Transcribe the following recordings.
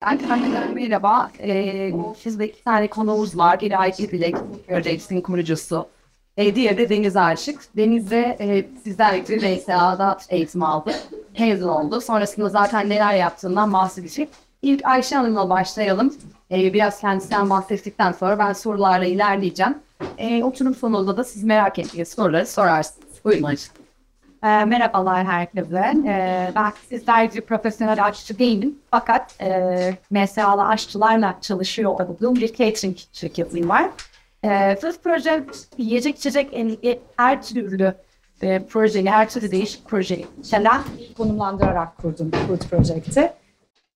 Arkadaşlar merhaba. Ee, sizde iki tane konuğumuz var. Biri Ayşe Bilek, Projects'in kurucusu. E, diğeri de Deniz Aşık. Deniz de e, sizler gibi RSA'da eğitim aldı. Mezun oldu. Sonrasında zaten neler yaptığından bahsedecek. İlk Ayşe Hanım'la başlayalım. E, biraz kendisinden bahsettikten sonra ben sorularla ilerleyeceğim. E, oturum sonunda da siz merak ettiğiniz soruları sorarsınız. Buyurun Ayşe. E, merhabalar herkese. E, ben sizlerce profesyonel aşçı değilim. Fakat e, MSA'lı aşçılarla çalışıyor olduğum bir catering şirketim var. E, Food Project yiyecek içecek her türlü e, projeyi, her türlü değişik projeyi içeren konumlandırarak kurdum Food Project'i.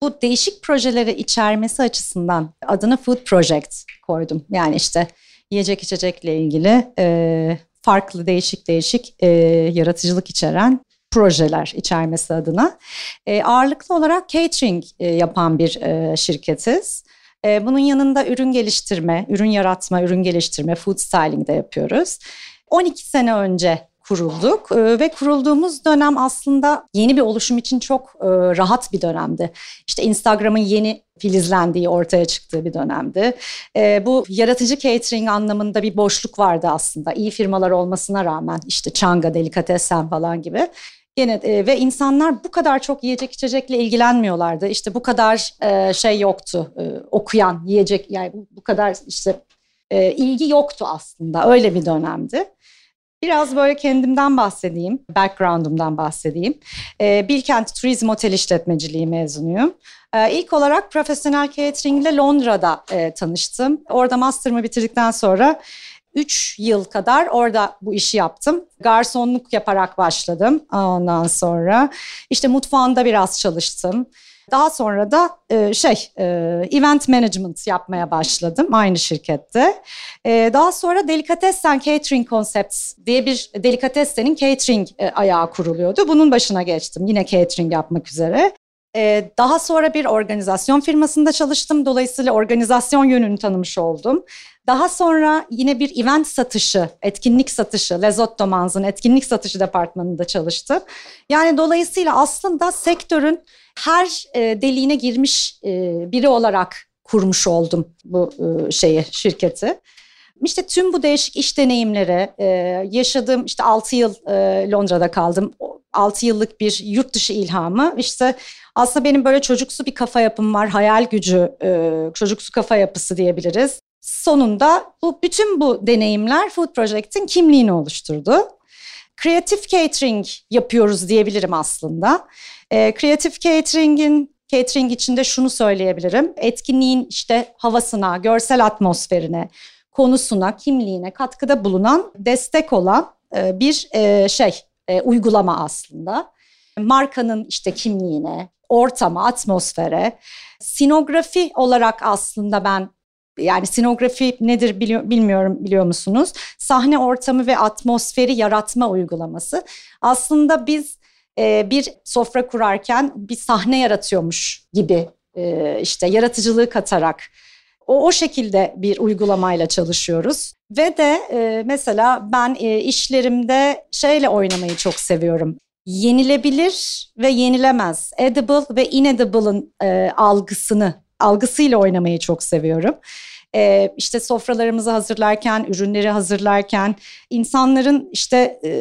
Bu değişik projeleri içermesi açısından adını Food Project koydum. Yani işte yiyecek içecekle ilgili e, farklı değişik değişik e, yaratıcılık içeren projeler içermesi adına. E, ağırlıklı olarak catering e, yapan bir e, şirketiz. E, bunun yanında ürün geliştirme, ürün yaratma, ürün geliştirme, food styling de yapıyoruz. 12 sene önce kurulduk e, ve kurulduğumuz dönem aslında yeni bir oluşum için çok e, rahat bir dönemdi. İşte Instagram'ın yeni filizlendiği ortaya çıktığı bir dönemdi. E, bu yaratıcı catering anlamında bir boşluk vardı aslında. İyi firmalar olmasına rağmen işte Çanga, Delikatessen falan gibi. Gene e, ve insanlar bu kadar çok yiyecek içecekle ilgilenmiyorlardı. İşte bu kadar e, şey yoktu. E, okuyan, yiyecek yani bu, bu kadar işte e, ilgi yoktu aslında. Öyle bir dönemdi. Biraz böyle kendimden bahsedeyim, background'umdan bahsedeyim. Ee, Bilkent Turizm Otel İşletmeciliği mezunuyum. Ee, ilk olarak profesyonel catering ile Londra'da e, tanıştım. Orada master'ımı bitirdikten sonra 3 yıl kadar orada bu işi yaptım. Garsonluk yaparak başladım ondan sonra. işte mutfağında biraz çalıştım. Daha sonra da e, şey e, event management yapmaya başladım aynı şirkette. E, daha sonra Delikatessen Catering Concepts diye bir Delikatessen'in catering e, ayağı kuruluyordu. Bunun başına geçtim yine catering yapmak üzere. Ee, daha sonra bir organizasyon firmasında çalıştım. Dolayısıyla organizasyon yönünü tanımış oldum. Daha sonra yine bir event satışı, etkinlik satışı, Lezotto Manz'ın etkinlik satışı departmanında çalıştım. Yani dolayısıyla aslında sektörün her e, deliğine girmiş e, biri olarak kurmuş oldum bu e, şeyi, şirketi. İşte tüm bu değişik iş deneyimleri, e, yaşadığım işte 6 yıl e, Londra'da kaldım. 6 yıllık bir yurt dışı ilhamı. İşte aslında benim böyle çocuksu bir kafa yapım var, hayal gücü, e, çocuksu kafa yapısı diyebiliriz. Sonunda bu bütün bu deneyimler Food Project'in kimliğini oluşturdu. Creative catering yapıyoruz diyebilirim aslında. E, Creative catering'in catering içinde şunu söyleyebilirim. Etkinliğin işte havasına, görsel atmosferine, konusuna, kimliğine katkıda bulunan, destek olan e, bir e, şey, e, uygulama aslında. Markanın işte kimliğine, ortama, atmosfere, sinografi olarak aslında ben yani sinografi nedir biliyor, bilmiyorum biliyor musunuz? Sahne ortamı ve atmosferi yaratma uygulaması. Aslında biz e, bir sofra kurarken bir sahne yaratıyormuş gibi e, işte yaratıcılığı katarak o, o şekilde bir uygulamayla çalışıyoruz. Ve de e, mesela ben e, işlerimde şeyle oynamayı çok seviyorum. Yenilebilir ve yenilemez, edible ve inedible'ın e, algısını, algısıyla oynamayı çok seviyorum e, işte sofralarımızı hazırlarken, ürünleri hazırlarken insanların işte e,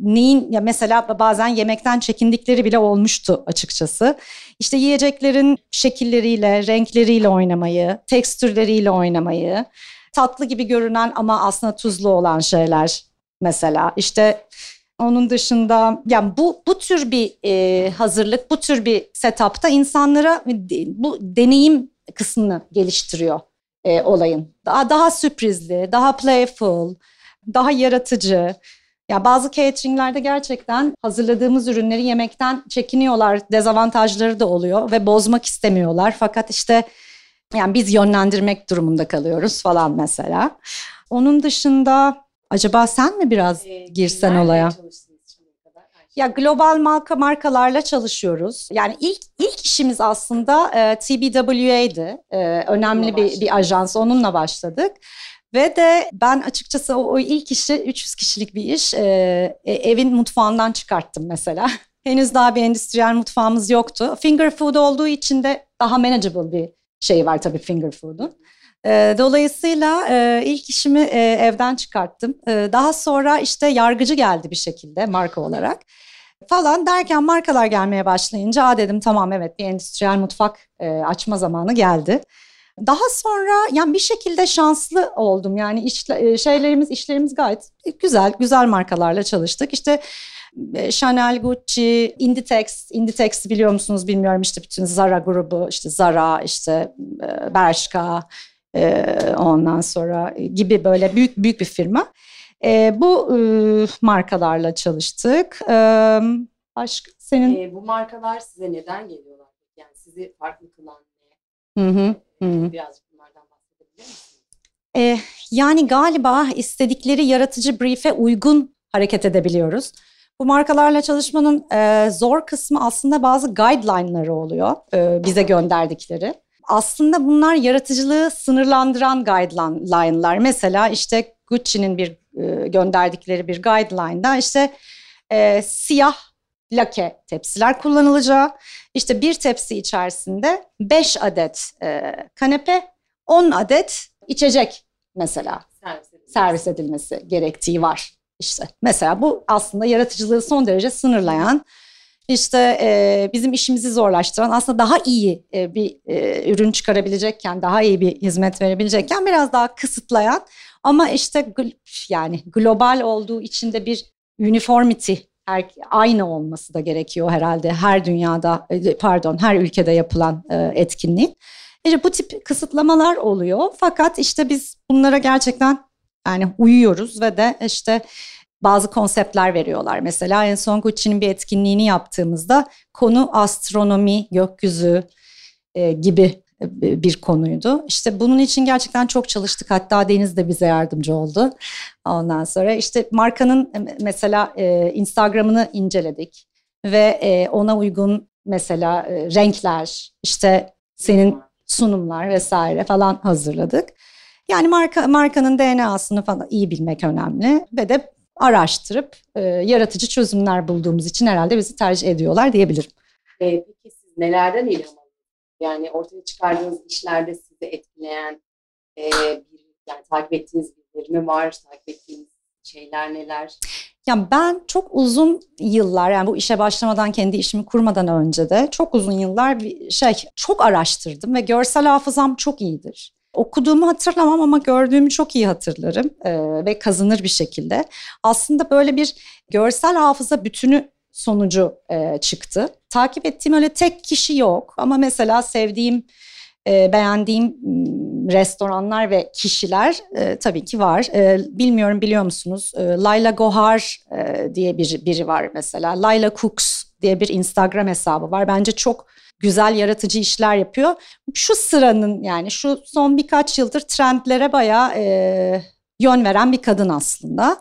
neyin ya mesela bazen yemekten çekindikleri bile olmuştu açıkçası. İşte yiyeceklerin şekilleriyle, renkleriyle oynamayı, tekstürleriyle oynamayı, tatlı gibi görünen ama aslında tuzlu olan şeyler mesela. işte onun dışında yani bu bu tür bir e, hazırlık, bu tür bir setupta insanlara bu deneyim kısmını geliştiriyor e, olayın. Daha daha sürprizli, daha playful, daha yaratıcı. Ya bazı cateringlerde gerçekten hazırladığımız ürünleri yemekten çekiniyorlar. Dezavantajları da oluyor ve bozmak istemiyorlar. Fakat işte yani biz yönlendirmek durumunda kalıyoruz falan mesela. Onun dışında acaba sen mi biraz ee, girsen olaya? Ya global marka markalarla çalışıyoruz. Yani ilk ilk işimiz aslında e, TBWA'dı. E, önemli bir, bir ajans. Onunla başladık. Ve de ben açıkçası o, o ilk işi 300 kişilik bir iş e, e, evin mutfağından çıkarttım mesela. Henüz daha bir endüstriyel mutfağımız yoktu. Finger food olduğu için de daha manageable bir şey var tabii finger food'un. E, dolayısıyla e, ilk işimi e, evden çıkarttım. E, daha sonra işte yargıcı geldi bir şekilde marka olarak falan derken markalar gelmeye başlayınca Aa dedim tamam evet bir endüstriyel mutfak e, açma zamanı geldi. Daha sonra yani bir şekilde şanslı oldum. Yani iş, şeylerimiz, işlerimiz gayet güzel, güzel markalarla çalıştık. İşte Chanel, Gucci, Inditex, Inditex biliyor musunuz bilmiyorum işte bütün Zara grubu, işte Zara, işte e, ondan sonra gibi böyle büyük büyük bir firma. Bu markalarla çalıştık. Başka senin... E, bu markalar size neden geliyorlar? Yani sizi farklı kılan ne? Hı hı. Hı. Birazcık bunlardan bahsedebilir misiniz? Ee, yani galiba istedikleri yaratıcı brief'e uygun hareket edebiliyoruz. Bu markalarla çalışmanın e, zor kısmı aslında bazı guideline'ları oluyor e, bize gönderdikleri. Aslında bunlar yaratıcılığı sınırlandıran guideline'lar. Mesela işte Gucci'nin bir e, gönderdikleri bir guideline'da işte e, siyah lake tepsiler kullanılacağı, işte bir tepsi içerisinde 5 adet e, kanepe, 10 adet içecek mesela servis edilmesi. servis edilmesi gerektiği var. İşte mesela bu aslında yaratıcılığı son derece sınırlayan, işte e, bizim işimizi zorlaştıran, aslında daha iyi e, bir e, ürün çıkarabilecekken, daha iyi bir hizmet verebilecekken biraz daha kısıtlayan ama işte yani global olduğu için de bir uniformity her, aynı olması da gerekiyor herhalde her dünyada e, pardon her ülkede yapılan e, etkinliğin. İşte bu tip kısıtlamalar oluyor fakat işte biz bunlara gerçekten yani uyuyoruz ve de işte bazı konseptler veriyorlar. Mesela en son Gucci'nin bir etkinliğini yaptığımızda konu astronomi, gökyüzü e, gibi bir konuydu. İşte bunun için gerçekten çok çalıştık. Hatta Deniz de bize yardımcı oldu. Ondan sonra işte markanın mesela e, Instagram'ını inceledik ve e, ona uygun mesela e, renkler, işte senin sunumlar vesaire falan hazırladık. Yani marka markanın DNA'sını falan iyi bilmek önemli ve de araştırıp e, yaratıcı çözümler bulduğumuz için herhalde bizi tercih ediyorlar diyebilirim. E, peki siz nelerden ilham yani ortaya çıkardığınız işlerde sizi etkileyen e, bir yani takip ettiğiniz birileri mi var? Takip ettiğiniz şeyler neler? Ya ben çok uzun yıllar yani bu işe başlamadan kendi işimi kurmadan önce de çok uzun yıllar bir şey çok araştırdım ve görsel hafızam çok iyidir. Okuduğumu hatırlamam ama gördüğümü çok iyi hatırlarım ee, ve kazınır bir şekilde. Aslında böyle bir görsel hafıza bütünü sonucu e, çıktı. Takip ettiğim öyle tek kişi yok ama mesela sevdiğim, e, beğendiğim restoranlar ve kişiler e, tabii ki var. E, bilmiyorum biliyor musunuz? E, Layla Gohar e, diye bir biri var mesela. Layla Cooks diye bir Instagram hesabı var. Bence çok güzel yaratıcı işler yapıyor. Şu sıranın yani şu son birkaç yıldır trendlere bayağı e, yön veren bir kadın aslında.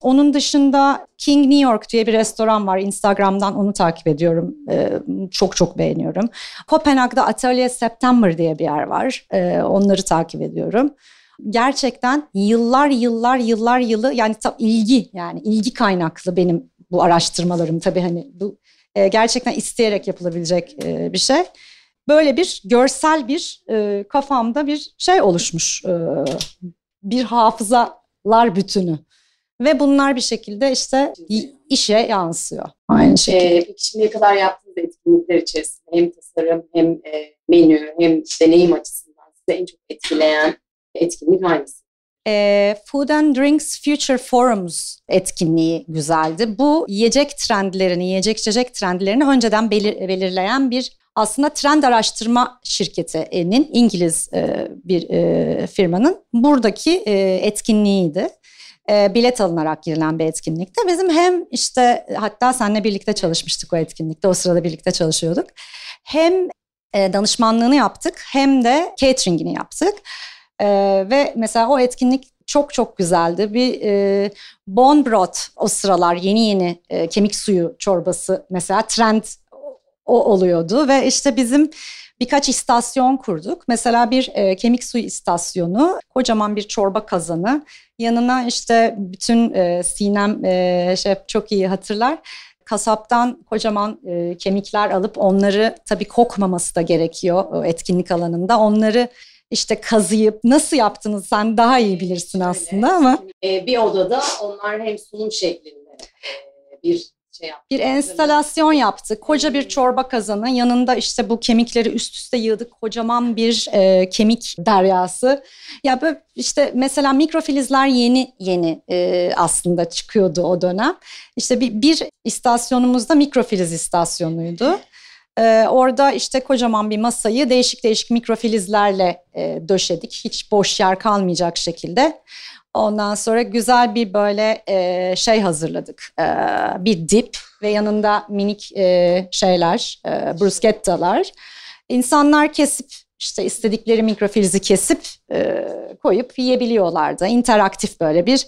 Onun dışında King New York diye bir restoran var. Instagram'dan onu takip ediyorum. Ee, çok çok beğeniyorum. Kopenhag'da Atelier September diye bir yer var. Ee, onları takip ediyorum. Gerçekten yıllar yıllar yıllar yılı yani tam ilgi yani ilgi kaynaklı benim bu araştırmalarım tabii hani bu e, gerçekten isteyerek yapılabilecek e, bir şey. Böyle bir görsel bir e, kafamda bir şey oluşmuş. E, bir hafızalar bütünü. Ve bunlar bir şekilde işte işe yansıyor. Aynı şekilde. Ee, peki şimdiye kadar yaptığınız etkinlikler içerisinde hem tasarım hem e, menü hem deneyim açısından size en çok etkileyen etkinlik hangisi? E, Food and Drinks Future Forums etkinliği güzeldi. Bu yiyecek trendlerini, yiyecek içecek trendlerini önceden belir, belirleyen bir aslında trend araştırma şirketinin İngiliz e, bir e, firmanın buradaki e, etkinliğiydi e, bilet alınarak girilen bir etkinlikte. Bizim hem işte hatta seninle birlikte çalışmıştık o etkinlikte. O sırada birlikte çalışıyorduk. Hem e, danışmanlığını yaptık hem de cateringini yaptık. E, ve mesela o etkinlik çok çok güzeldi. Bir e, bon broth o sıralar yeni yeni e, kemik suyu çorbası mesela trend o oluyordu ve işte bizim birkaç istasyon kurduk. Mesela bir e, kemik suyu istasyonu, kocaman bir çorba kazanı, yanına işte bütün e, Sinem e, şef çok iyi hatırlar kasaptan kocaman e, kemikler alıp onları tabii kokmaması da gerekiyor etkinlik alanında. Onları işte kazıyıp nasıl yaptınız sen daha iyi bilirsin aslında ama e, bir odada onlar hem sunum şeklinde e, bir şey yaptık. bir enstalasyon yaptık. Koca bir çorba kazanı yanında işte bu kemikleri üst üste yığdık. Kocaman bir e, kemik deryası. Ya böyle işte mesela mikrofilizler yeni yeni e, aslında çıkıyordu o dönem. İşte bir, bir istasyonumuzda mikrofiliz istasyonuydu. Ee, orada işte kocaman bir masayı değişik değişik mikrofilizlerle e, döşedik. Hiç boş yer kalmayacak şekilde. Ondan sonra güzel bir böyle e, şey hazırladık. E, bir dip ve yanında minik e, şeyler, e, bruschettalar. İnsanlar kesip işte istedikleri mikrofilizi kesip e, koyup yiyebiliyorlardı. İnteraktif böyle bir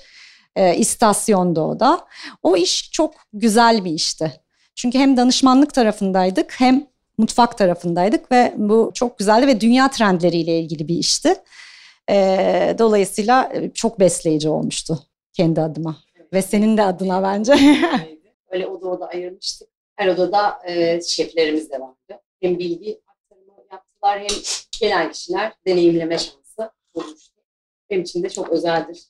e, istasyonda o da. O iş çok güzel bir işti. Çünkü hem danışmanlık tarafındaydık hem mutfak tarafındaydık ve bu çok güzeldi ve dünya trendleriyle ilgili bir işti. Ee, dolayısıyla çok besleyici olmuştu kendi adıma ve senin de adına bence. Öyle oda oda ayırmıştık. Her odada e, şeflerimiz de vardı. Hem bilgi aktarımı yaptılar hem gelen kişiler deneyimleme şansı bulmuştu. Benim için de çok özeldir.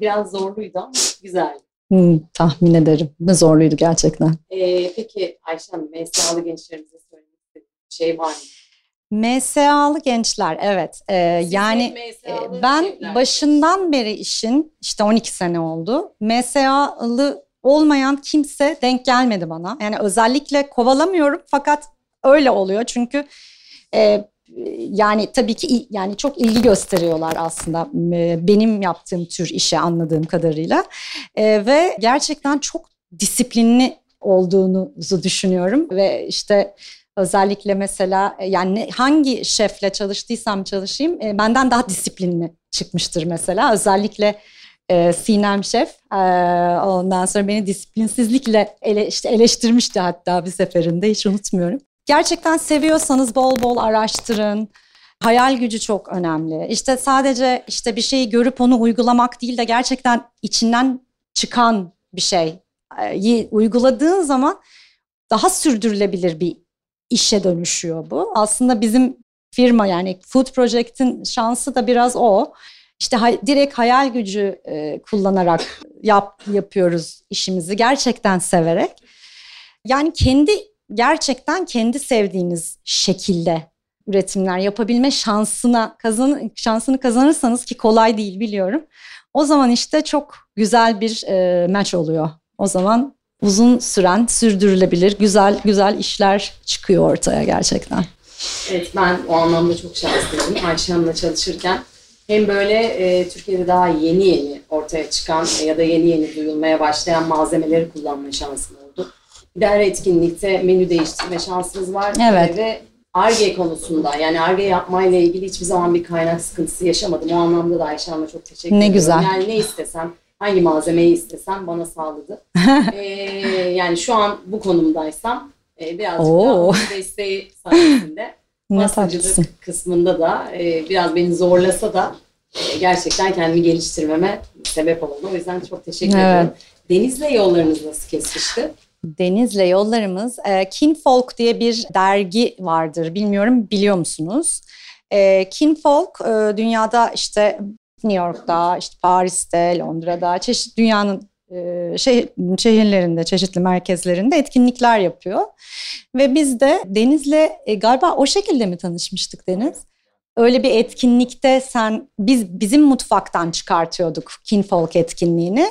Biraz zorluydu ama güzeldi. Hmm, tahmin ederim. Ne zorluydu gerçekten. Ee, peki Ayşe Hanım, MSA'lı gençlerimize söylemek bir şey var mı? MSA'lı gençler evet. Ee, yani e, ben şefler. başından beri işin işte 12 sene oldu. MSA'lı olmayan kimse denk gelmedi bana. Yani özellikle kovalamıyorum fakat öyle oluyor çünkü e, yani tabii ki yani çok ilgi gösteriyorlar aslında benim yaptığım tür işe anladığım kadarıyla. E, ve gerçekten çok disiplinli olduğunuzu düşünüyorum. Ve işte özellikle mesela e, yani hangi şefle çalıştıysam çalışayım e, benden daha disiplinli çıkmıştır mesela. Özellikle Sinem Şef ondan sonra beni disiplinsizlikle ele, işte eleştirmişti hatta bir seferinde hiç unutmuyorum. Gerçekten seviyorsanız bol bol araştırın. Hayal gücü çok önemli. İşte sadece işte bir şeyi görüp onu uygulamak değil de gerçekten içinden çıkan bir şey e, uyguladığın zaman daha sürdürülebilir bir işe dönüşüyor bu. Aslında bizim firma yani Food Project'in şansı da biraz o. İşte hay- direkt hayal gücü e, kullanarak yap, yapıyoruz işimizi gerçekten severek. Yani kendi gerçekten kendi sevdiğiniz şekilde üretimler yapabilme şansına kazan şansını kazanırsanız ki kolay değil biliyorum. O zaman işte çok güzel bir e, maç oluyor. O zaman uzun süren, sürdürülebilir, güzel güzel işler çıkıyor ortaya gerçekten. Evet ben o anlamda çok şanslıydım Ayşe Hanım'la çalışırken. Hem böyle e, Türkiye'de daha yeni yeni ortaya çıkan e, ya da yeni yeni duyulmaya başlayan malzemeleri kullanma de her etkinlikte menü değiştirme şansımız var. Evet. Ve ARGE konusunda yani ARGE yapmayla ilgili hiçbir zaman bir kaynak sıkıntısı yaşamadım. O anlamda da Ayşe Hanım'a çok teşekkür Ne ediyorum. güzel. Yani ne istesem, hangi malzemeyi istesem bana sağladı. E, yani şu an bu konumdaysam e, birazcık Oo. daha desteği sayesinde Ne tatlısın. kısmında da e, biraz beni zorlasa da e, gerçekten kendimi geliştirmeme sebep oldu. O yüzden çok teşekkür Evet. ederim. Deniz'le yollarınız nasıl kesişti? Deniz'le yollarımız e, Kinfolk diye bir dergi vardır. Bilmiyorum biliyor musunuz? E, Kinfolk e, dünyada işte New York'ta, işte Paris'te, Londra'da, çeşitli dünyanın şey, şehirlerinde, çeşitli merkezlerinde etkinlikler yapıyor. Ve biz de Deniz'le galiba o şekilde mi tanışmıştık Deniz? Öyle bir etkinlikte sen biz bizim mutfaktan çıkartıyorduk Kinfolk etkinliğini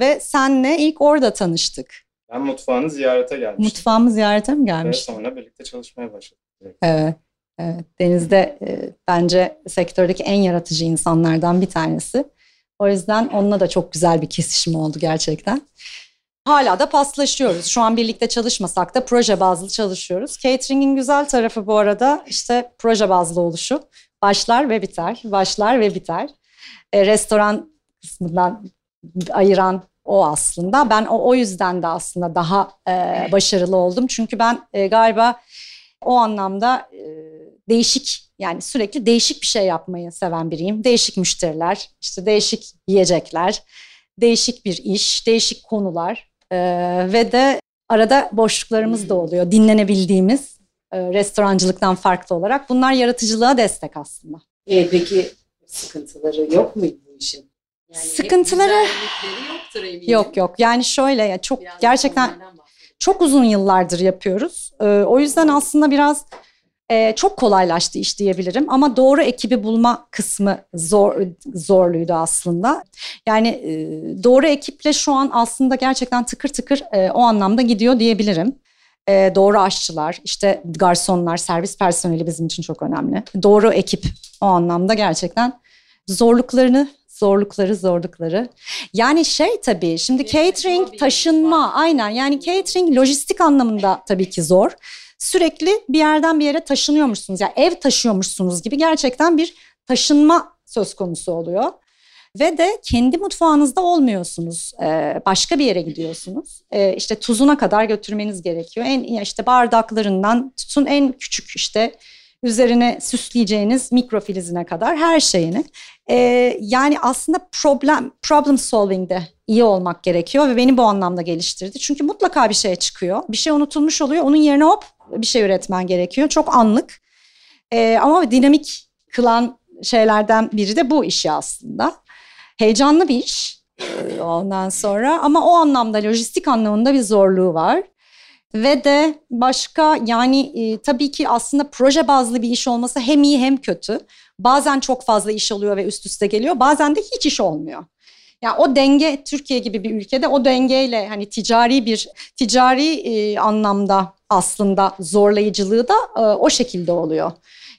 ve senle ilk orada tanıştık. Ben mutfağını ziyarete gelmiştim. Mutfağımı ziyarete mi Ve gelmiş? sonra birlikte çalışmaya başladık. Evet. evet. Deniz'de e, bence sektördeki en yaratıcı insanlardan bir tanesi. O yüzden onunla da çok güzel bir kesişim oldu gerçekten. Hala da paslaşıyoruz. Şu an birlikte çalışmasak da proje bazlı çalışıyoruz. Catering'in güzel tarafı bu arada işte proje bazlı oluşu. Başlar ve biter, başlar ve biter. E, restoran kısmından ayıran o aslında. Ben o, o yüzden de aslında daha e, başarılı oldum. Çünkü ben e, galiba o anlamda e, değişik yani sürekli değişik bir şey yapmayı seven biriyim. Değişik müşteriler, işte değişik yiyecekler, değişik bir iş, değişik konular. Ee, ve de arada boşluklarımız da oluyor. Dinlenebildiğimiz e, restorancılıktan farklı olarak. Bunlar yaratıcılığa destek aslında. E, peki sıkıntıları yok muydu bu işin? Yani Sıkıntıları- yoktur eminim. Yok yok yani şöyle ya çok Biraz gerçekten çok uzun yıllardır yapıyoruz. Ee, o yüzden aslında biraz e, çok kolaylaştı iş diyebilirim. Ama doğru ekibi bulma kısmı zor zorluydu aslında. Yani e, doğru ekiple şu an aslında gerçekten tıkır tıkır e, o anlamda gidiyor diyebilirim. E, doğru aşçılar, işte garsonlar, servis personeli bizim için çok önemli. Doğru ekip o anlamda gerçekten zorluklarını, zorlukları, zorlukları. Yani şey tabii şimdi catering, taşınma aynen yani catering lojistik anlamında tabii ki zor. Sürekli bir yerden bir yere taşınıyormuşsunuz. Yani ev taşıyormuşsunuz gibi gerçekten bir taşınma söz konusu oluyor. Ve de kendi mutfağınızda olmuyorsunuz. Ee, başka bir yere gidiyorsunuz. Ee, işte tuzuna kadar götürmeniz gerekiyor. En işte bardaklarından tutun en küçük işte üzerine süsleyeceğiniz mikrofilizine kadar her şeyini. Ee, yani aslında problem problem solving'de iyi olmak gerekiyor ve beni bu anlamda geliştirdi. Çünkü mutlaka bir şey çıkıyor. Bir şey unutulmuş oluyor. Onun yerine hop bir şey üretmen gerekiyor. Çok anlık. Ee, ama dinamik kılan şeylerden biri de bu işi aslında. Heyecanlı bir iş ee, ondan sonra ama o anlamda lojistik anlamında bir zorluğu var. Ve de başka yani e, tabii ki aslında proje bazlı bir iş olması hem iyi hem kötü. Bazen çok fazla iş oluyor ve üst üste geliyor. Bazen de hiç iş olmuyor. Yani o denge Türkiye gibi bir ülkede o dengeyle hani ticari bir ticari e, anlamda aslında zorlayıcılığı da e, o şekilde oluyor.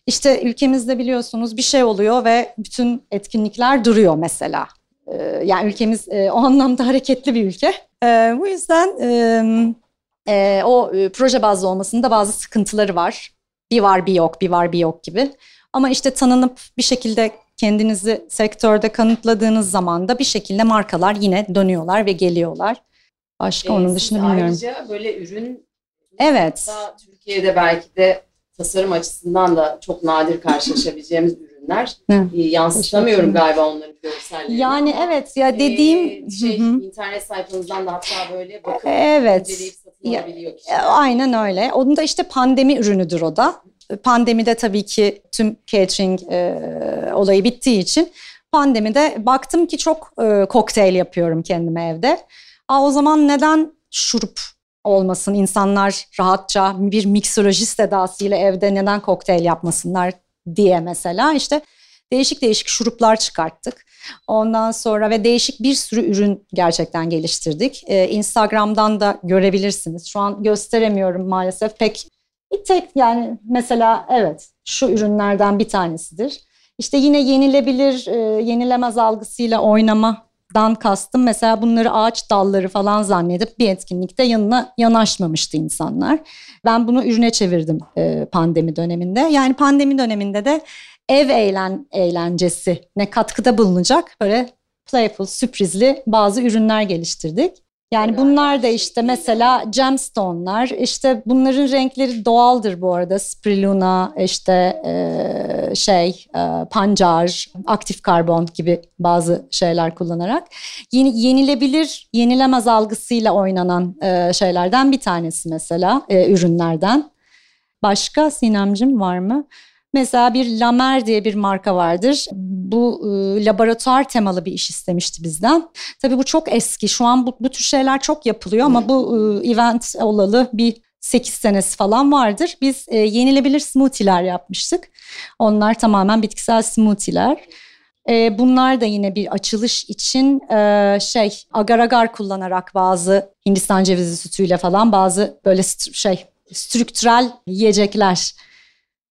İşte ülkemizde biliyorsunuz bir şey oluyor ve bütün etkinlikler duruyor mesela. E, yani ülkemiz e, o anlamda hareketli bir ülke. E, bu yüzden e, o e, proje bazlı olmasında bazı sıkıntıları var. Bir var bir yok, bir var bir yok gibi. Ama işte tanınıp bir şekilde kendinizi sektörde kanıtladığınız zaman da bir şekilde markalar yine dönüyorlar ve geliyorlar. Başka E, onun dışında bilmiyorum. Ayrıca böyle ürün Evet. Türkiye'de belki de tasarım açısından da çok nadir karşılaşabileceğimiz ürünler. Hı. Yansıtamıyorum galiba onların görsellerini. Yani evet ya e, dediğim şey, Hı hı. internet sayfanızdan da hatta böyle bakıp Evet. inceleyip E, kişiler. Aynen öyle. Onun da işte pandemi ürünüdür o da. Pandemide tabii ki tüm catering e, olayı bittiği için pandemide baktım ki çok e, kokteyl yapıyorum kendime evde. Aa, o zaman neden şurup olmasın? İnsanlar rahatça bir miksolojist edasıyla evde neden kokteyl yapmasınlar diye mesela işte değişik değişik şuruplar çıkarttık. Ondan sonra ve değişik bir sürü ürün gerçekten geliştirdik. Ee, Instagram'dan da görebilirsiniz. Şu an gösteremiyorum maalesef pek. Bir tek yani mesela evet şu ürünlerden bir tanesidir. İşte yine yenilebilir, e, yenilemez algısıyla oynamadan kastım. Mesela bunları ağaç dalları falan zannedip bir etkinlikte yanına yanaşmamıştı insanlar. Ben bunu ürüne çevirdim e, pandemi döneminde. Yani pandemi döneminde de ev eğlen eğlencesi ne katkıda bulunacak böyle playful, sürprizli bazı ürünler geliştirdik. Yani bunlar da işte mesela gemstone'lar, işte bunların renkleri doğaldır bu arada. Spirulina, işte eee, şey, eee, pancar, aktif karbon gibi bazı şeyler kullanarak. Yeni, yenilebilir, yenilemez algısıyla oynanan eee, şeylerden bir tanesi mesela, eee, ürünlerden. Başka Sinemcim var mı? Mesela bir Lamer diye bir marka vardır. Bu e, laboratuvar temalı bir iş istemişti bizden. Tabii bu çok eski. Şu an bu, bu tür şeyler çok yapılıyor ama bu e, event olalı bir 8 senesi falan vardır. Biz e, yenilebilir smoothie'ler yapmıştık. Onlar tamamen bitkisel smoothie'ler. E, bunlar da yine bir açılış için e, şey agar agar kullanarak bazı Hindistan cevizi sütüyle falan bazı böyle şey strüktürel yiyecekler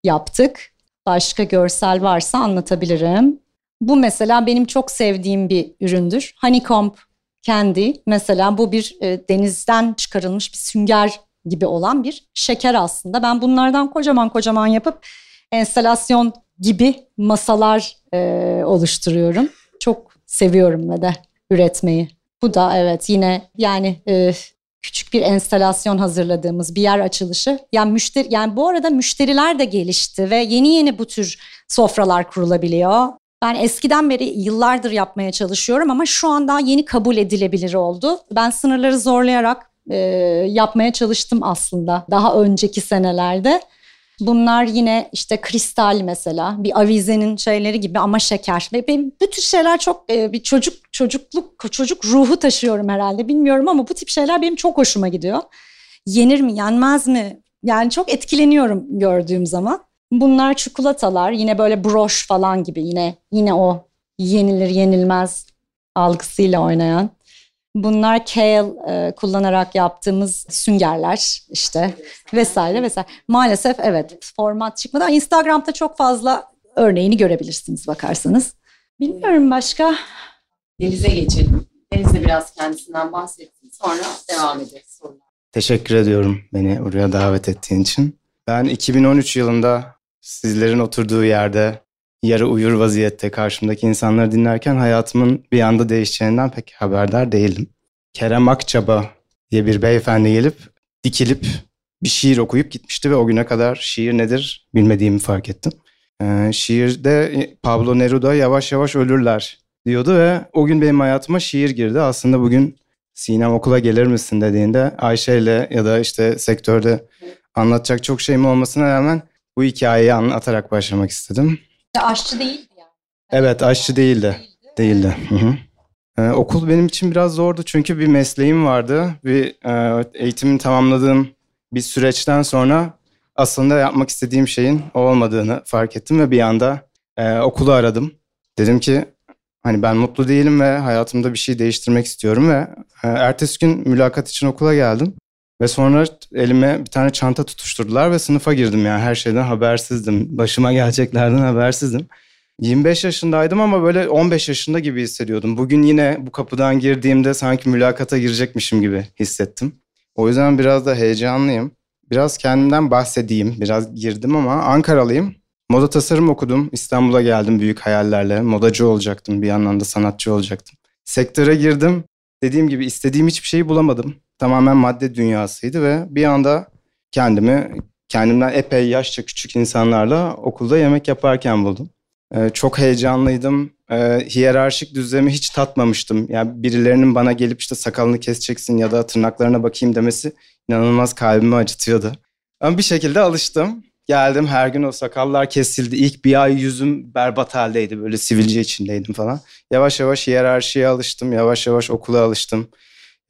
yaptık. Başka görsel varsa anlatabilirim. Bu mesela benim çok sevdiğim bir üründür. Honeycomb Candy mesela bu bir e, denizden çıkarılmış bir sünger gibi olan bir şeker aslında. Ben bunlardan kocaman kocaman yapıp enstalasyon gibi masalar e, oluşturuyorum. Çok seviyorum ve de üretmeyi. Bu da evet yine yani e, küçük bir enstalasyon hazırladığımız bir yer açılışı. Yani müşteri yani bu arada müşteriler de gelişti ve yeni yeni bu tür sofralar kurulabiliyor. Ben eskiden beri yıllardır yapmaya çalışıyorum ama şu an daha yeni kabul edilebilir oldu. Ben sınırları zorlayarak e, yapmaya çalıştım aslında daha önceki senelerde. Bunlar yine işte kristal mesela bir avizenin şeyleri gibi ama şeker. Ve benim bu tür şeyler çok e, bir çocuk çocukluk çocuk ruhu taşıyorum herhalde bilmiyorum ama bu tip şeyler benim çok hoşuma gidiyor. Yenir mi yenmez mi? Yani çok etkileniyorum gördüğüm zaman. Bunlar çikolatalar yine böyle broş falan gibi yine yine o yenilir yenilmez algısıyla oynayan. Bunlar kale e, kullanarak yaptığımız süngerler işte vesaire vesaire. Maalesef evet format çıkmadı ama Instagram'da çok fazla örneğini görebilirsiniz bakarsanız. Bilmiyorum başka. Deniz'e geçelim. Deniz de biraz kendisinden bahsetsin. Sonra devam ederiz sorular. Teşekkür ediyorum beni buraya davet ettiğin için. Ben 2013 yılında sizlerin oturduğu yerde yarı uyur vaziyette karşımdaki insanları dinlerken hayatımın bir anda değişeceğinden pek haberdar değildim. Kerem Akçaba diye bir beyefendi gelip dikilip bir şiir okuyup gitmişti ve o güne kadar şiir nedir bilmediğimi fark ettim. Ee, şiirde Pablo Neruda yavaş yavaş ölürler diyordu ve o gün benim hayatıma şiir girdi. Aslında bugün Sinem okula gelir misin dediğinde Ayşe ile ya da işte sektörde anlatacak çok şeyim olmasına rağmen bu hikayeyi anlatarak başlamak istedim. Aşçı değildi yani. Evet aşçı değildi. Değildi. Hı hı. Ee, okul benim için biraz zordu çünkü bir mesleğim vardı. Bir e, eğitimini tamamladığım bir süreçten sonra aslında yapmak istediğim şeyin o olmadığını fark ettim ve bir anda e, okulu aradım. Dedim ki hani ben mutlu değilim ve hayatımda bir şey değiştirmek istiyorum ve e, ertesi gün mülakat için okula geldim. Ve sonra elime bir tane çanta tutuşturdular ve sınıfa girdim yani her şeyden habersizdim. Başıma geleceklerden habersizdim. 25 yaşındaydım ama böyle 15 yaşında gibi hissediyordum. Bugün yine bu kapıdan girdiğimde sanki mülakata girecekmişim gibi hissettim. O yüzden biraz da heyecanlıyım. Biraz kendimden bahsedeyim. Biraz girdim ama Ankaralıyım. Moda tasarım okudum. İstanbul'a geldim büyük hayallerle. Modacı olacaktım. Bir yandan da sanatçı olacaktım. Sektöre girdim. Dediğim gibi istediğim hiçbir şeyi bulamadım. Tamamen madde dünyasıydı ve bir anda kendimi kendimden epey yaşça küçük insanlarla okulda yemek yaparken buldum. Ee, çok heyecanlıydım. Ee, hiyerarşik düzlemi hiç tatmamıştım. Yani birilerinin bana gelip işte sakalını keseceksin ya da tırnaklarına bakayım demesi inanılmaz kalbimi acıtıyordu. Ama bir şekilde alıştım. Geldim her gün o sakallar kesildi. İlk bir ay yüzüm berbat haldeydi. Böyle sivilce içindeydim falan. Yavaş yavaş hiyerarşiye alıştım. Yavaş yavaş okula alıştım.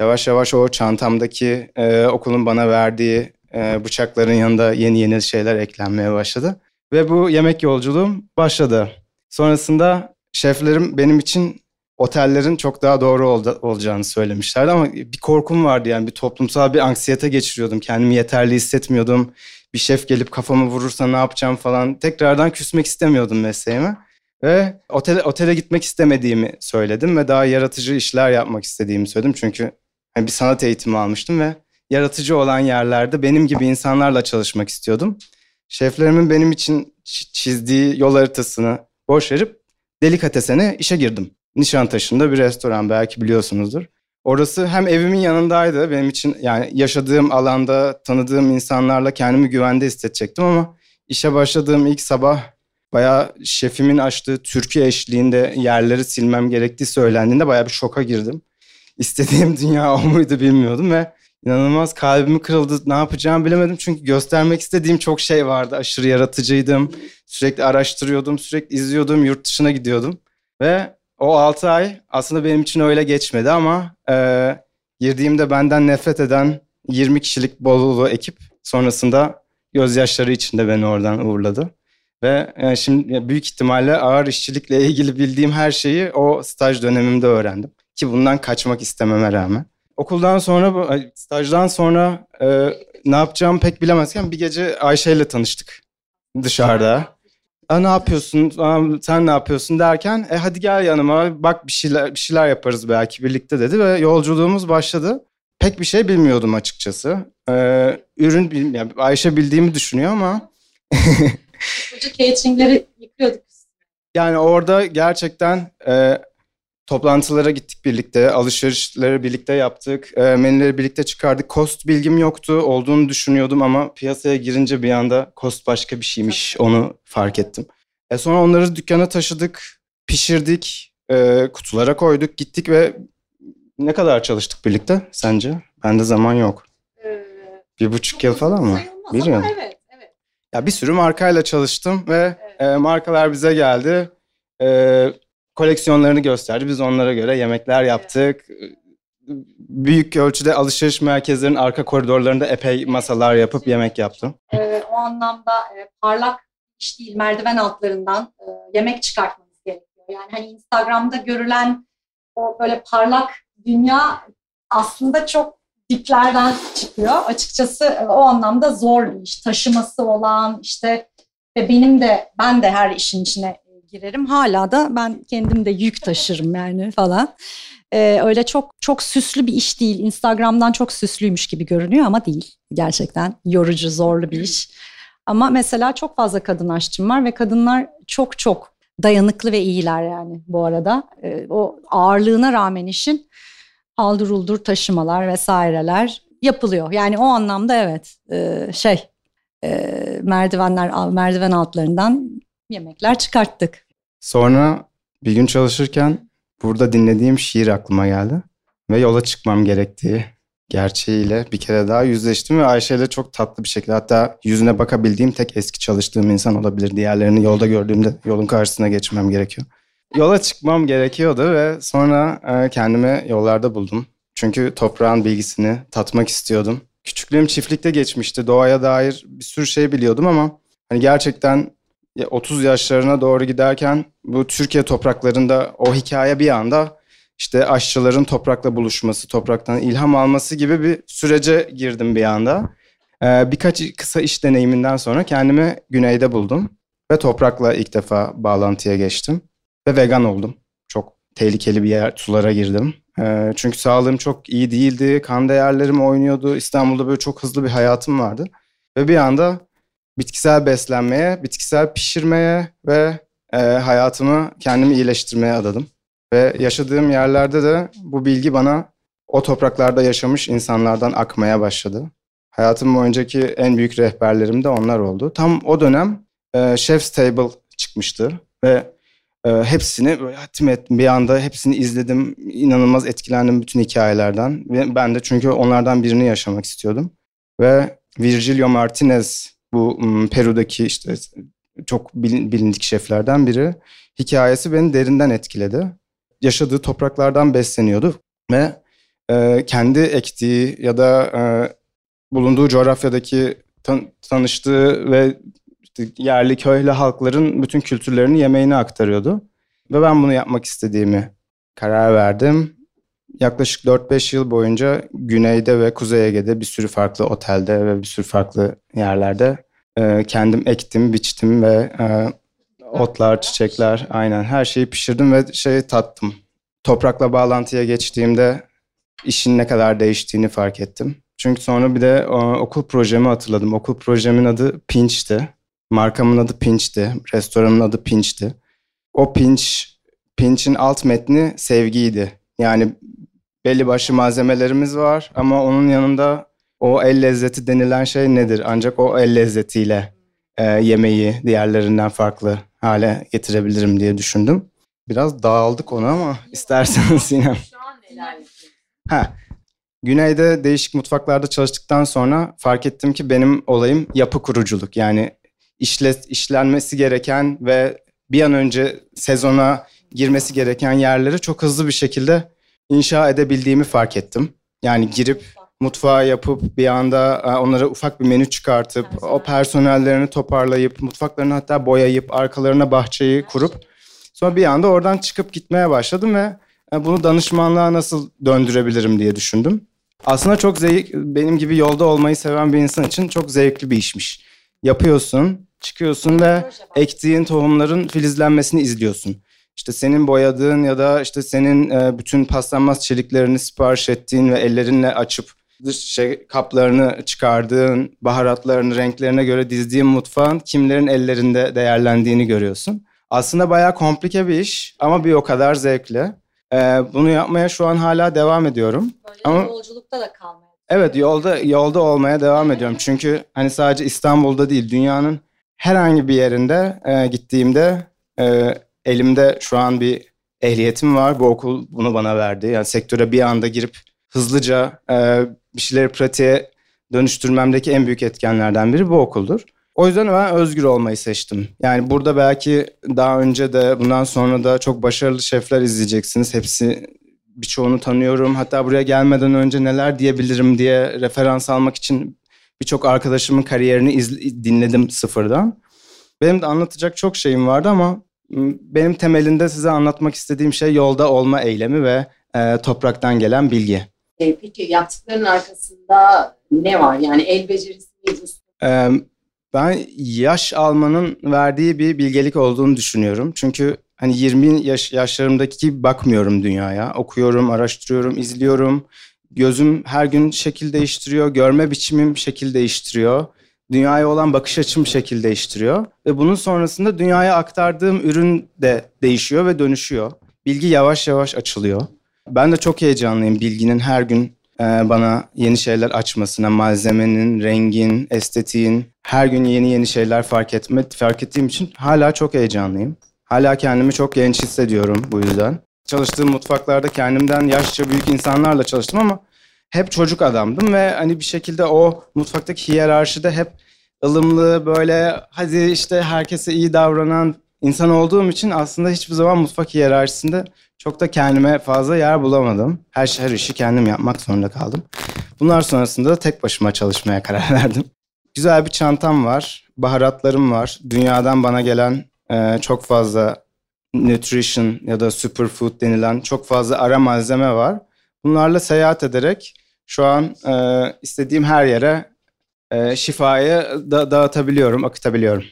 Yavaş yavaş o çantamdaki e, okulun bana verdiği e, bıçakların yanında yeni yeni şeyler eklenmeye başladı. Ve bu yemek yolculuğum başladı. Sonrasında şeflerim benim için otellerin çok daha doğru ol- olacağını söylemişlerdi ama bir korkum vardı yani bir toplumsal bir anksiyete geçiriyordum. Kendimi yeterli hissetmiyordum. Bir şef gelip kafamı vurursa ne yapacağım falan. Tekrardan küsmek istemiyordum mesleğime. Ve otele, otele gitmek istemediğimi söyledim ve daha yaratıcı işler yapmak istediğimi söyledim. Çünkü hani bir sanat eğitimi almıştım ve yaratıcı olan yerlerde benim gibi insanlarla çalışmak istiyordum. Şeflerimin benim için çizdiği yol haritasını boş verip delikatesene işe girdim. Nişantaşı'nda bir restoran belki biliyorsunuzdur. Orası hem evimin yanındaydı benim için yani yaşadığım alanda tanıdığım insanlarla kendimi güvende hissedecektim ama işe başladığım ilk sabah bayağı şefimin açtığı türkü eşliğinde yerleri silmem gerektiği söylendiğinde bayağı bir şoka girdim. İstediğim dünya o muydu bilmiyordum ve inanılmaz kalbimi kırıldı. Ne yapacağımı bilemedim çünkü göstermek istediğim çok şey vardı. Aşırı yaratıcıydım. Sürekli araştırıyordum, sürekli izliyordum, yurt dışına gidiyordum. Ve o 6 ay aslında benim için öyle geçmedi ama e, girdiğimde benden nefret eden 20 kişilik Bolulu ekip sonrasında gözyaşları içinde beni oradan uğurladı. Ve e, şimdi büyük ihtimalle ağır işçilikle ilgili bildiğim her şeyi o staj dönemimde öğrendim. Ki bundan kaçmak istememe rağmen. Okuldan sonra, stajdan sonra e, ne yapacağımı pek bilemezken bir gece Ayşe ile tanıştık dışarıda. A, ne yapıyorsun, sen ne yapıyorsun derken e hadi gel yanıma bak bir şeyler bir şeyler yaparız belki birlikte dedi ve yolculuğumuz başladı. Pek bir şey bilmiyordum açıkçası. Ee, ürün yani Ayşe bildiğimi düşünüyor ama Koca cateringleri yıkıyorduk. yani orada gerçekten e, toplantılara gittik birlikte, alışverişleri birlikte yaptık, e, menüleri birlikte çıkardık. Cost bilgim yoktu, olduğunu düşünüyordum ama piyasaya girince bir anda cost başka bir şeymiş, onu fark ettim. E sonra onları dükkana taşıdık. pişirdik, e, kutulara koyduk, gittik ve ne kadar çalıştık birlikte sence? Bende zaman yok. Bir buçuk yıl falan mı? Bir yıl. Evet, evet. Ya bir sürü markayla çalıştım ve e, markalar bize geldi. E, koleksiyonlarını gösterdi. Biz onlara göre yemekler yaptık. Büyük ölçüde alışveriş merkezlerinin arka koridorlarında epey masalar yapıp yemek yaptım. Ee, o anlamda e, parlak iş değil, merdiven altlarından e, yemek çıkartmamız gerekiyor. Yani hani Instagram'da görülen o böyle parlak dünya aslında çok diplerden çıkıyor. Açıkçası e, o anlamda zor bir iş. Taşıması olan işte ve benim de ben de her işin içine girerim. Hala da ben kendim de yük taşırım yani falan. Ee, öyle çok çok süslü bir iş değil. Instagram'dan çok süslüymüş gibi görünüyor ama değil. Gerçekten yorucu, zorlu bir iş. Ama mesela çok fazla kadın aşçım var ve kadınlar çok çok dayanıklı ve iyiler yani bu arada. Ee, o ağırlığına rağmen işin haldır uldur taşımalar vesaireler yapılıyor. Yani o anlamda evet e, şey e, merdivenler merdiven altlarından yemekler çıkarttık. Sonra bir gün çalışırken burada dinlediğim şiir aklıma geldi. Ve yola çıkmam gerektiği gerçeğiyle bir kere daha yüzleştim ve Ayşe ile çok tatlı bir şekilde hatta yüzüne bakabildiğim tek eski çalıştığım insan olabilir. Diğerlerini yolda gördüğümde yolun karşısına geçmem gerekiyor. Yola çıkmam gerekiyordu ve sonra e, kendimi yollarda buldum. Çünkü toprağın bilgisini tatmak istiyordum. Küçüklüğüm çiftlikte geçmişti. Doğaya dair bir sürü şey biliyordum ama hani gerçekten 30 yaşlarına doğru giderken bu Türkiye topraklarında o hikaye bir anda işte aşçıların toprakla buluşması, topraktan ilham alması gibi bir sürece girdim bir anda. Ee, birkaç kısa iş deneyiminden sonra kendimi güneyde buldum ve toprakla ilk defa bağlantıya geçtim ve vegan oldum. Çok tehlikeli bir yer, sulara girdim. Ee, çünkü sağlığım çok iyi değildi, kan değerlerim oynuyordu. İstanbul'da böyle çok hızlı bir hayatım vardı. Ve bir anda bitkisel beslenmeye, bitkisel pişirmeye ve e, hayatımı kendimi iyileştirmeye adadım. Ve yaşadığım yerlerde de bu bilgi bana o topraklarda yaşamış insanlardan akmaya başladı. Hayatım boyuncaki en büyük rehberlerim de onlar oldu. Tam o dönem e, Chef's Table çıkmıştı ve e, hepsini hatim ettim. Bir anda hepsini izledim. İnanılmaz etkilendim bütün hikayelerden. Ve ben de çünkü onlardan birini yaşamak istiyordum. Ve Virgilio Martinez bu Peru'daki işte çok bilindik şeflerden biri. Hikayesi beni derinden etkiledi. Yaşadığı topraklardan besleniyordu ve e, kendi ektiği ya da e, bulunduğu coğrafyadaki tan- tanıştığı ve işte yerli köylü halkların bütün kültürlerini yemeğine aktarıyordu. Ve ben bunu yapmak istediğimi karar verdim. Yaklaşık 4-5 yıl boyunca Güney'de ve Kuzey Ege'de bir sürü farklı otelde ve bir sürü farklı yerlerde e, kendim ektim, biçtim ve e, otlar, çiçekler aynen her şeyi pişirdim ve şeyi tattım. Toprakla bağlantıya geçtiğimde işin ne kadar değiştiğini fark ettim. Çünkü sonra bir de o, okul projemi hatırladım. Okul projemin adı Pinch'ti. Markamın adı Pinch'ti. Restoranın adı Pinch'ti. O Pinch, Pinch'in alt metni sevgiydi. Yani belli başlı malzemelerimiz var ama onun yanında o el lezzeti denilen şey nedir? Ancak o el lezzetiyle e, yemeği diğerlerinden farklı hale getirebilirim diye düşündüm. Biraz dağıldık onu ama isterseniz Sinem. Ha, Güneyde değişik mutfaklarda çalıştıktan sonra fark ettim ki benim olayım yapı kuruculuk. Yani işle, işlenmesi gereken ve bir an önce sezona girmesi gereken yerleri çok hızlı bir şekilde inşa edebildiğimi fark ettim. Yani girip mutfağı yapıp bir anda e, onlara ufak bir menü çıkartıp o personellerini toparlayıp mutfaklarını hatta boyayıp arkalarına bahçeyi kurup sonra bir anda oradan çıkıp gitmeye başladım ve e, bunu danışmanlığa nasıl döndürebilirim diye düşündüm. Aslında çok zevk, benim gibi yolda olmayı seven bir insan için çok zevkli bir işmiş. Yapıyorsun, çıkıyorsun ve ektiğin tohumların filizlenmesini izliyorsun. İşte senin boyadığın ya da işte senin e, bütün paslanmaz çeliklerini sipariş ettiğin ve ellerinle açıp dış şey, kaplarını çıkardığın, baharatlarını renklerine göre dizdiğin mutfağın kimlerin ellerinde değerlendiğini görüyorsun. Aslında bayağı komplike bir iş ama bir o kadar zevkli. Ee, bunu yapmaya şu an hala devam ediyorum. Böyle ama yolculukta da kalmaya. Evet yolda yolda olmaya devam ediyorum. Çünkü hani sadece İstanbul'da değil dünyanın herhangi bir yerinde e, gittiğimde e, elimde şu an bir ehliyetim var. Bu okul bunu bana verdi. Yani sektöre bir anda girip hızlıca e, bir şeyleri pratiğe dönüştürmemdeki en büyük etkenlerden biri bu okuldur. O yüzden ben özgür olmayı seçtim. Yani burada belki daha önce de bundan sonra da çok başarılı şefler izleyeceksiniz. Hepsi birçoğunu tanıyorum. Hatta buraya gelmeden önce neler diyebilirim diye referans almak için birçok arkadaşımın kariyerini izle, dinledim sıfırdan. Benim de anlatacak çok şeyim vardı ama benim temelinde size anlatmak istediğim şey yolda olma eylemi ve e, topraktan gelen bilgi. E, peki yaptıkların arkasında ne var? Yani el becerisi mi? E, ben yaş almanın verdiği bir bilgelik olduğunu düşünüyorum. Çünkü hani 20 yaş yaşlarımdaki gibi bakmıyorum dünyaya. Okuyorum, araştırıyorum, izliyorum. Gözüm her gün şekil değiştiriyor, görme biçimim şekil değiştiriyor. Dünyaya olan bakış açım şekil değiştiriyor. Ve bunun sonrasında dünyaya aktardığım ürün de değişiyor ve dönüşüyor. Bilgi yavaş yavaş açılıyor. Ben de çok heyecanlıyım bilginin her gün e, bana yeni şeyler açmasına, malzemenin, rengin, estetiğin her gün yeni yeni şeyler fark etme fark ettiğim için hala çok heyecanlıyım. Hala kendimi çok genç hissediyorum bu yüzden. Çalıştığım mutfaklarda kendimden yaşça büyük insanlarla çalıştım ama hep çocuk adamdım ve hani bir şekilde o mutfaktaki hiyerarşide hep ılımlı böyle hadi işte herkese iyi davranan insan olduğum için aslında hiçbir zaman mutfak hiyerarşisinde çok da kendime fazla yer bulamadım. Her şey her işi kendim yapmak zorunda kaldım. Bunlar sonrasında da tek başıma çalışmaya karar verdim. Güzel bir çantam var, baharatlarım var. Dünyadan bana gelen e, çok fazla nutrition ya da superfood denilen çok fazla ara malzeme var. Bunlarla seyahat ederek şu an e, istediğim her yere e, şifayı da dağıtabiliyorum, akıtabiliyorum.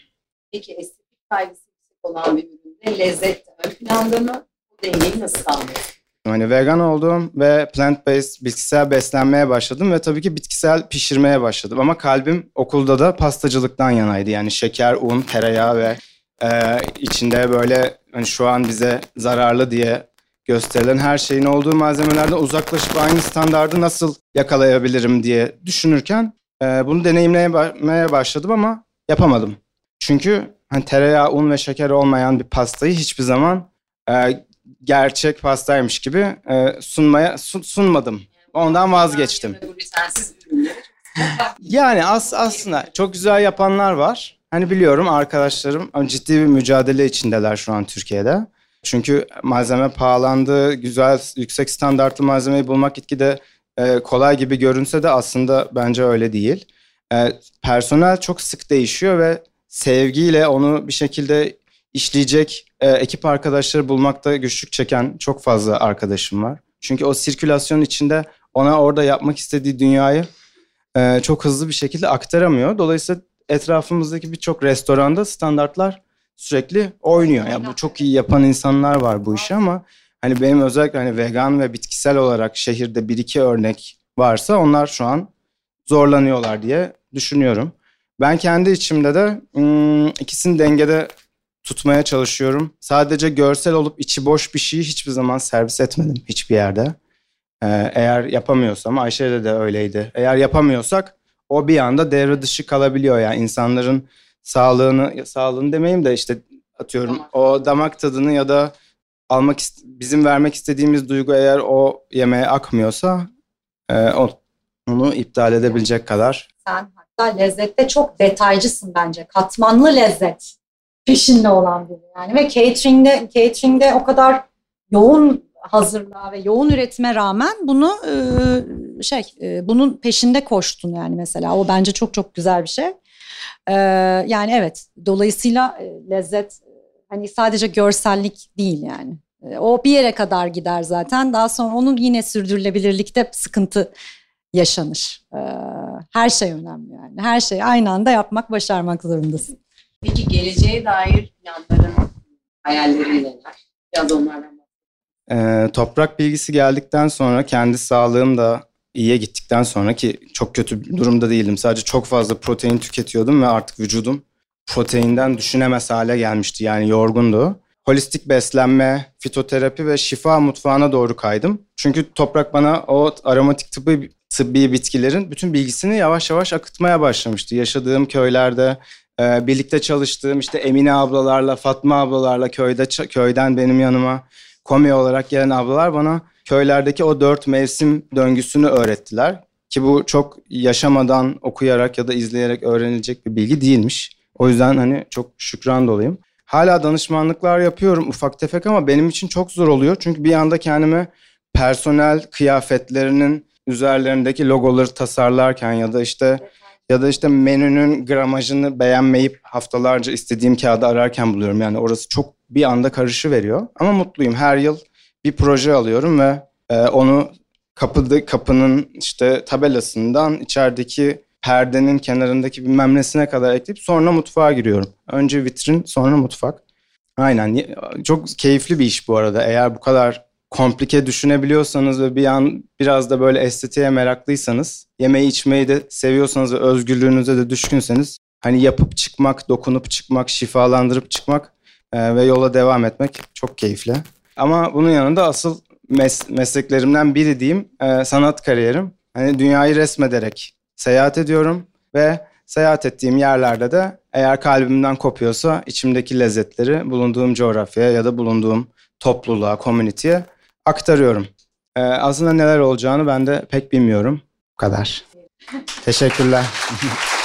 Peki estetik kaygısı olan bir üründe lezzet ön planda mı? Bu dengeyi nasıl sağlıyorsun? Hani vegan oldum ve plant-based bitkisel beslenmeye başladım ve tabii ki bitkisel pişirmeye başladım. Ama kalbim okulda da pastacılıktan yanaydı. Yani şeker, un, tereyağı ve e, içinde böyle hani şu an bize zararlı diye gösterilen her şeyin olduğu malzemelerden uzaklaşıp aynı standardı nasıl yakalayabilirim diye düşünürken e, bunu deneyimlemeye başladım ama yapamadım. Çünkü hani tereyağı, un ve şeker olmayan bir pastayı hiçbir zaman e, gerçek pastaymış gibi e, sunmaya sun, sunmadım. Ondan vazgeçtim. Yani as, aslında çok güzel yapanlar var. Hani biliyorum arkadaşlarım ciddi bir mücadele içindeler şu an Türkiye'de. Çünkü malzeme pahalandı, güzel, yüksek standartlı malzemeyi bulmak gitgide e, kolay gibi görünse de aslında bence öyle değil. E, personel çok sık değişiyor ve sevgiyle onu bir şekilde işleyecek e, ekip arkadaşları bulmakta güçlük çeken çok fazla arkadaşım var. Çünkü o sirkülasyon içinde ona orada yapmak istediği dünyayı e, çok hızlı bir şekilde aktaramıyor. Dolayısıyla etrafımızdaki birçok restoranda standartlar sürekli oynuyor. Yani bu çok iyi yapan insanlar var bu işi ama hani benim özellikle hani vegan ve bitkisel olarak şehirde bir iki örnek varsa onlar şu an zorlanıyorlar diye düşünüyorum. Ben kendi içimde de ım, ikisini dengede tutmaya çalışıyorum. Sadece görsel olup içi boş bir şeyi hiçbir zaman servis etmedim hiçbir yerde. Ee, eğer yapamıyorsam, Ayşe'de de öyleydi. Eğer yapamıyorsak o bir anda devre dışı kalabiliyor yani insanların sağlığını, sağlığını demeyeyim de işte atıyorum damak. o damak tadını ya da almak bizim vermek istediğimiz duygu eğer o yemeğe akmıyorsa e, onu iptal edebilecek kadar. Sen hatta lezzette çok detaycısın bence. Katmanlı lezzet peşinde olan biri yani ve catering'de catering'de o kadar yoğun hazırlığa ve yoğun üretime rağmen bunu e, şey e, bunun peşinde koştun yani mesela o bence çok çok güzel bir şey. E, yani evet dolayısıyla e, lezzet hani sadece görsellik değil yani. E, o bir yere kadar gider zaten. Daha sonra onun yine sürdürülebilirlikte sıkıntı yaşanır. E, her şey önemli yani. Her şeyi aynı anda yapmak, başarmak zorundasın. Peki geleceğe dair planların, hayallerin neler? Biraz onlardan ee, toprak bilgisi geldikten sonra kendi sağlığım da iyiye gittikten sonra ki çok kötü durumda değildim. Sadece çok fazla protein tüketiyordum ve artık vücudum proteinden düşünemez hale gelmişti. Yani yorgundu. Holistik beslenme, fitoterapi ve şifa mutfağına doğru kaydım. Çünkü toprak bana o aromatik tıbbi, tıbbi bitkilerin bütün bilgisini yavaş yavaş akıtmaya başlamıştı. Yaşadığım köylerde Ee, birlikte çalıştığım işte Emine ablalarla, Fatma ablalarla köyde köyden benim yanıma komi olarak gelen ablalar bana köylerdeki o dört mevsim döngüsünü öğrettiler. Ki bu çok yaşamadan okuyarak ya da izleyerek öğrenilecek bir bilgi değilmiş. O yüzden hani çok şükran doluyum. Hala danışmanlıklar yapıyorum ufak tefek ama benim için çok zor oluyor. Çünkü bir anda kendimi personel kıyafetlerinin üzerlerindeki logoları tasarlarken ya da işte ya da işte menünün gramajını beğenmeyip haftalarca istediğim kağıdı ararken buluyorum. Yani orası çok bir anda karışı veriyor. Ama mutluyum. Her yıl bir proje alıyorum ve e, onu kapıda kapının işte tabelasından içerideki perdenin kenarındaki bilmem nesine kadar ekleyip sonra mutfağa giriyorum. Önce vitrin sonra mutfak. Aynen çok keyifli bir iş bu arada. Eğer bu kadar komplike düşünebiliyorsanız ve bir an biraz da böyle estetiğe meraklıysanız, yemeği içmeyi de seviyorsanız ve özgürlüğünüze de düşkünseniz hani yapıp çıkmak, dokunup çıkmak, şifalandırıp çıkmak e, ve yola devam etmek çok keyifli. Ama bunun yanında asıl mes- mesleklerimden biri diyeyim e, sanat kariyerim. Hani dünyayı resmederek seyahat ediyorum ve seyahat ettiğim yerlerde de eğer kalbimden kopuyorsa içimdeki lezzetleri bulunduğum coğrafyaya ya da bulunduğum topluluğa, komüniteye aktarıyorum. Ee, aslında neler olacağını ben de pek bilmiyorum. Bu kadar. Teşekkürler.